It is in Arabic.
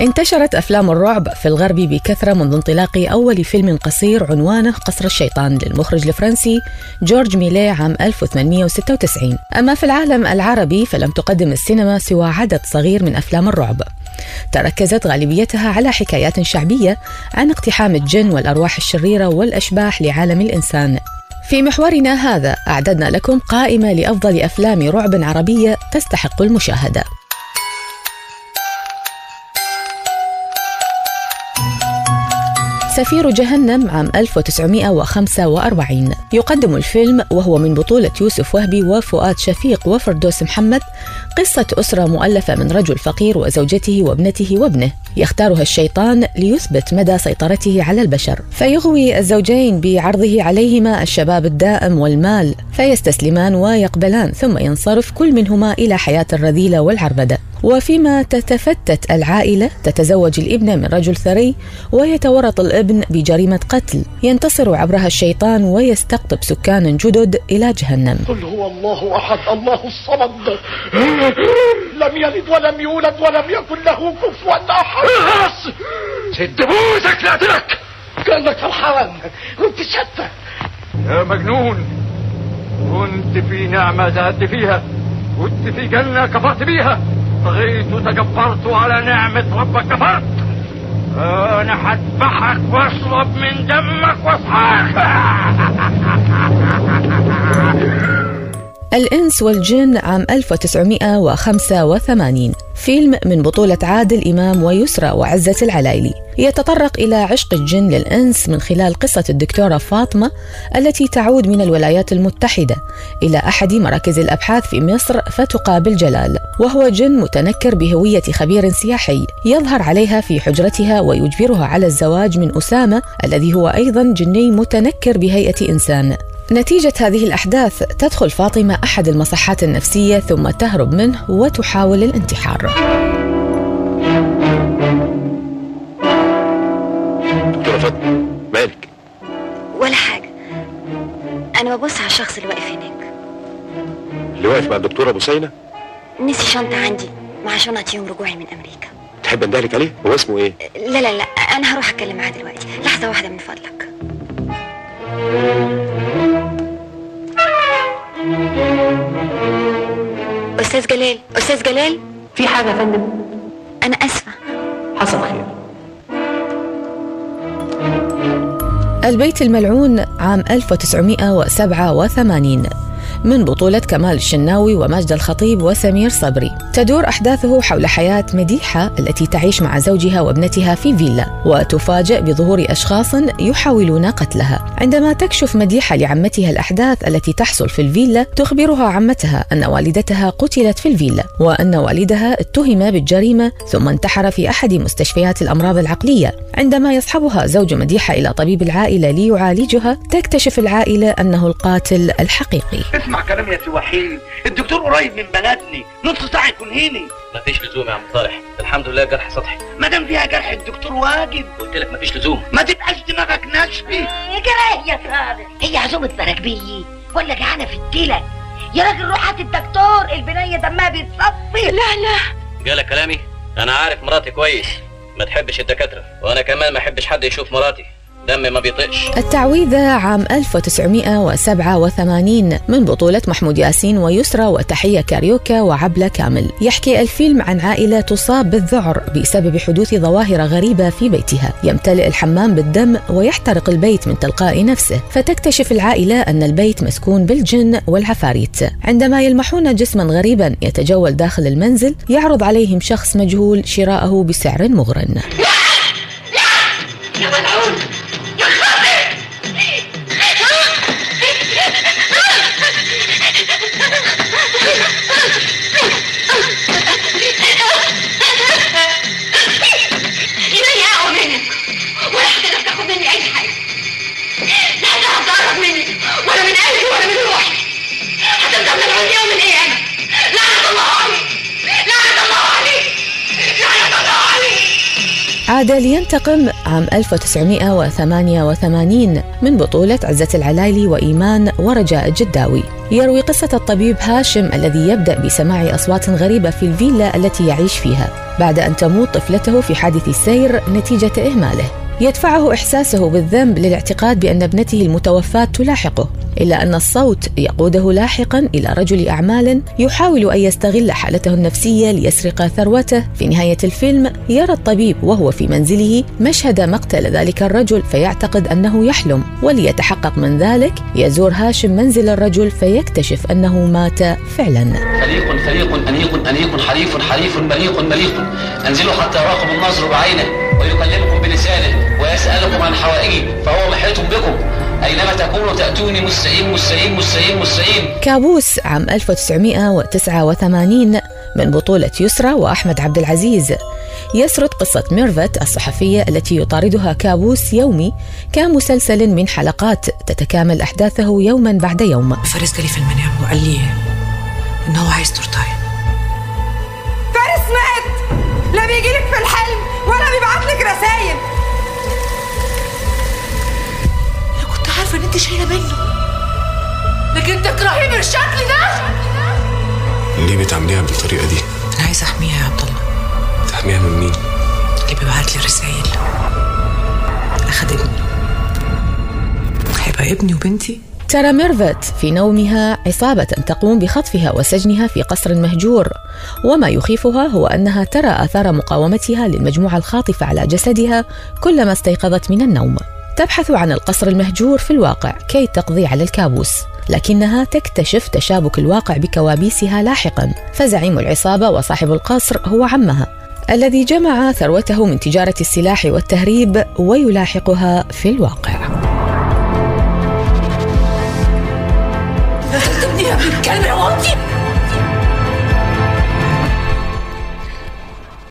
انتشرت أفلام الرعب في الغرب بكثرة منذ انطلاق أول فيلم قصير عنوانه قصر الشيطان للمخرج الفرنسي جورج ميلي عام 1896 أما في العالم العربي فلم تقدم السينما سوى عدد صغير من أفلام الرعب. تركزت غالبيتها على حكايات شعبية عن اقتحام الجن والأرواح الشريرة والأشباح لعالم الإنسان. في محورنا هذا أعددنا لكم قائمة لأفضل أفلام رعب عربية تستحق المشاهدة. سفير جهنم عام 1945 يقدم الفيلم وهو من بطولة يوسف وهبي وفؤاد شفيق وفردوس محمد قصة أسرة مؤلفة من رجل فقير وزوجته وابنته وابنه. يختارها الشيطان ليثبت مدى سيطرته على البشر. فيغوي الزوجين بعرضه عليهما الشباب الدائم والمال فيستسلمان ويقبلان ثم ينصرف كل منهما إلى حياة الرذيلة والعربدة. وفيما تتفتت العائلة تتزوج الابنة من رجل ثري ويتورط الابن بجريمة قتل ينتصر عبرها الشيطان ويستقطب سكانا جدد إلى جهنم. قل هو الله أحد الله الصمد. لم يلد ولم يولد ولم يكن له كفوا أحد. سد بوزك لك كأنك فرحان كنت شتى. يا مجنون كنت في نعمة زهدت فيها كنت في جنة كفرت بيها. طغيت وتجبرت على نعمة ربك كفرت أنا هذبحك وأشرب من دمك وأصحاك. الإنس والجن عام 1985 فيلم من بطولة عادل إمام ويسرى وعزة العلايلي. يتطرق إلى عشق الجن للإنس من خلال قصة الدكتورة فاطمة التي تعود من الولايات المتحدة إلى أحد مراكز الأبحاث في مصر فتقابل جلال. وهو جن متنكر بهوية خبير سياحي يظهر عليها في حجرتها ويجبرها على الزواج من أسامة الذي هو أيضا جني متنكر بهيئة إنسان. نتيجة هذه الأحداث تدخل فاطمة أحد المصحات النفسية ثم تهرب منه وتحاول الانتحار. دكتورة فاطمة مالك؟ ولا حاجة. أنا ببص على الشخص اللي واقف هناك. اللي واقف مع الدكتورة بوسينة نسي شنطة عندي مع شنط يوم رجوعي من أمريكا. تحب أندهلك عليه؟ هو اسمه إيه؟ لا لا لا أنا هروح أتكلم معاه دلوقتي. لحظة واحدة من فضلك. جلال. أستاذ جلال؟ في حاجة يا فندم؟ أنا آسفة. حصل خير. البيت الملعون عام 1987 من بطولة كمال الشناوي وماجد الخطيب وسمير صبري. تدور أحداثه حول حياة مديحة التي تعيش مع زوجها وابنتها في فيلا وتفاجأ بظهور أشخاص يحاولون قتلها. عندما تكشف مديحة لعمتها الأحداث التي تحصل في الفيلا تخبرها عمتها أن والدتها قتلت في الفيلا وأن والدها اتهم بالجريمة ثم انتحر في أحد مستشفيات الأمراض العقلية. عندما يصحبها زوج مديحة إلى طبيب العائلة ليعالجها تكتشف العائلة أنه القاتل الحقيقي. اسمع كلام يا سي وحيد الدكتور قريب من بلدني نص ساعة يكون هنا مفيش لزوم يا عم صالح. الحمد لله جرح سطحي. ما دام فيها جرح الدكتور واجب. قلت لك مفيش لزوم. ما تبقاش دماغك ناشفي جراه يا صالح هي عزومة مراكبية. ولا جعانة في التلة يا راجل روح هات الدكتور. البنية دمها بيتصفي. لا لا. جالك كلامي؟ أنا عارف مراتي كويس. ما تحبش الدكاترة. وأنا كمان ما أحبش حد يشوف مراتي. دمي ما بيطقش التعويذة عام 1987 من بطولة محمود ياسين ويسرى وتحية كاريوكا وعبلة كامل. يحكي الفيلم عن عائلة تصاب بالذعر بسبب حدوث ظواهر غريبة في بيتها. يمتلئ الحمام بالدم ويحترق البيت من تلقاء نفسه. فتكتشف العائلة أن البيت مسكون بالجن والعفاريت. عندما يلمحون جسما غريبا يتجول داخل المنزل يعرض عليهم شخص مجهول شراءه بسعر مغرٍ عاد لينتقم عام 1988 من بطولة عزة العلايلي وإيمان ورجاء الجداوي. يروي قصة الطبيب هاشم الذي يبدأ بسماع أصوات غريبة في الفيلا التي يعيش فيها بعد أن تموت طفلته في حادث سير نتيجة إهماله. يدفعه إحساسه بالذنب للاعتقاد بأن ابنته المتوفاة تلاحقه إلا أن الصوت يقوده لاحقا إلى رجل أعمال يحاول أن يستغل حالته النفسية ليسرق ثروته. في نهاية الفيلم يرى الطبيب وهو في منزله مشهد مقتل ذلك الرجل فيعتقد أنه يحلم. وليتحقق من ذلك يزور هاشم منزل الرجل فيكتشف أنه مات فعلا. فريق فريق أنيق أنيق حريف حريف مليق مليق. انزلوا حتى يراقب النظر بعينه. ويكلمكم بلسانه ويسألكم عن حوائجي فهو محيط بكم. أينما تكونوا تأتوني مستعين مستعين مستعين مستعين كابوس عام 1989 من بطولة يسرى وأحمد عبد العزيز. يسرد قصة ميرفت الصحفية التي يطاردها كابوس يومي كمسلسل من حلقات تتكامل أحداثه يوما بعد يوم. فارس جالي في المنام وقال لي إن هو عايز تورتايه فارس مات! لا بيجيلك في الحلم! بيبعتلك رسايل عارفة إن أنت شايلة منه. لكن تكرهيه بالشكل ده؟ ليه بتعمليها بالطريقة دي؟ أنا عايزة أحميها يا عبد الله. تحميها من مين؟ اللي بيبعت لي رسائل. أخد ابني. هيبقى ابني وبنتي؟ ترى ميرفت في نومها عصابة تقوم بخطفها وسجنها في قصر مهجور. وما يخيفها هو أنها ترى آثار مقاومتها للمجموعة الخاطفة على جسدها كلما استيقظت من النوم. تبحث عن القصر المهجور في الواقع كي تقضي على الكابوس لكنها تكتشف تشابك الواقع بكوابيسها لاحقا. فزعيم العصابة وصاحب القصر هو عمها الذي جمع ثروته من تجارة السلاح والتهريب ويلاحقها في الواقع. 受け王妃。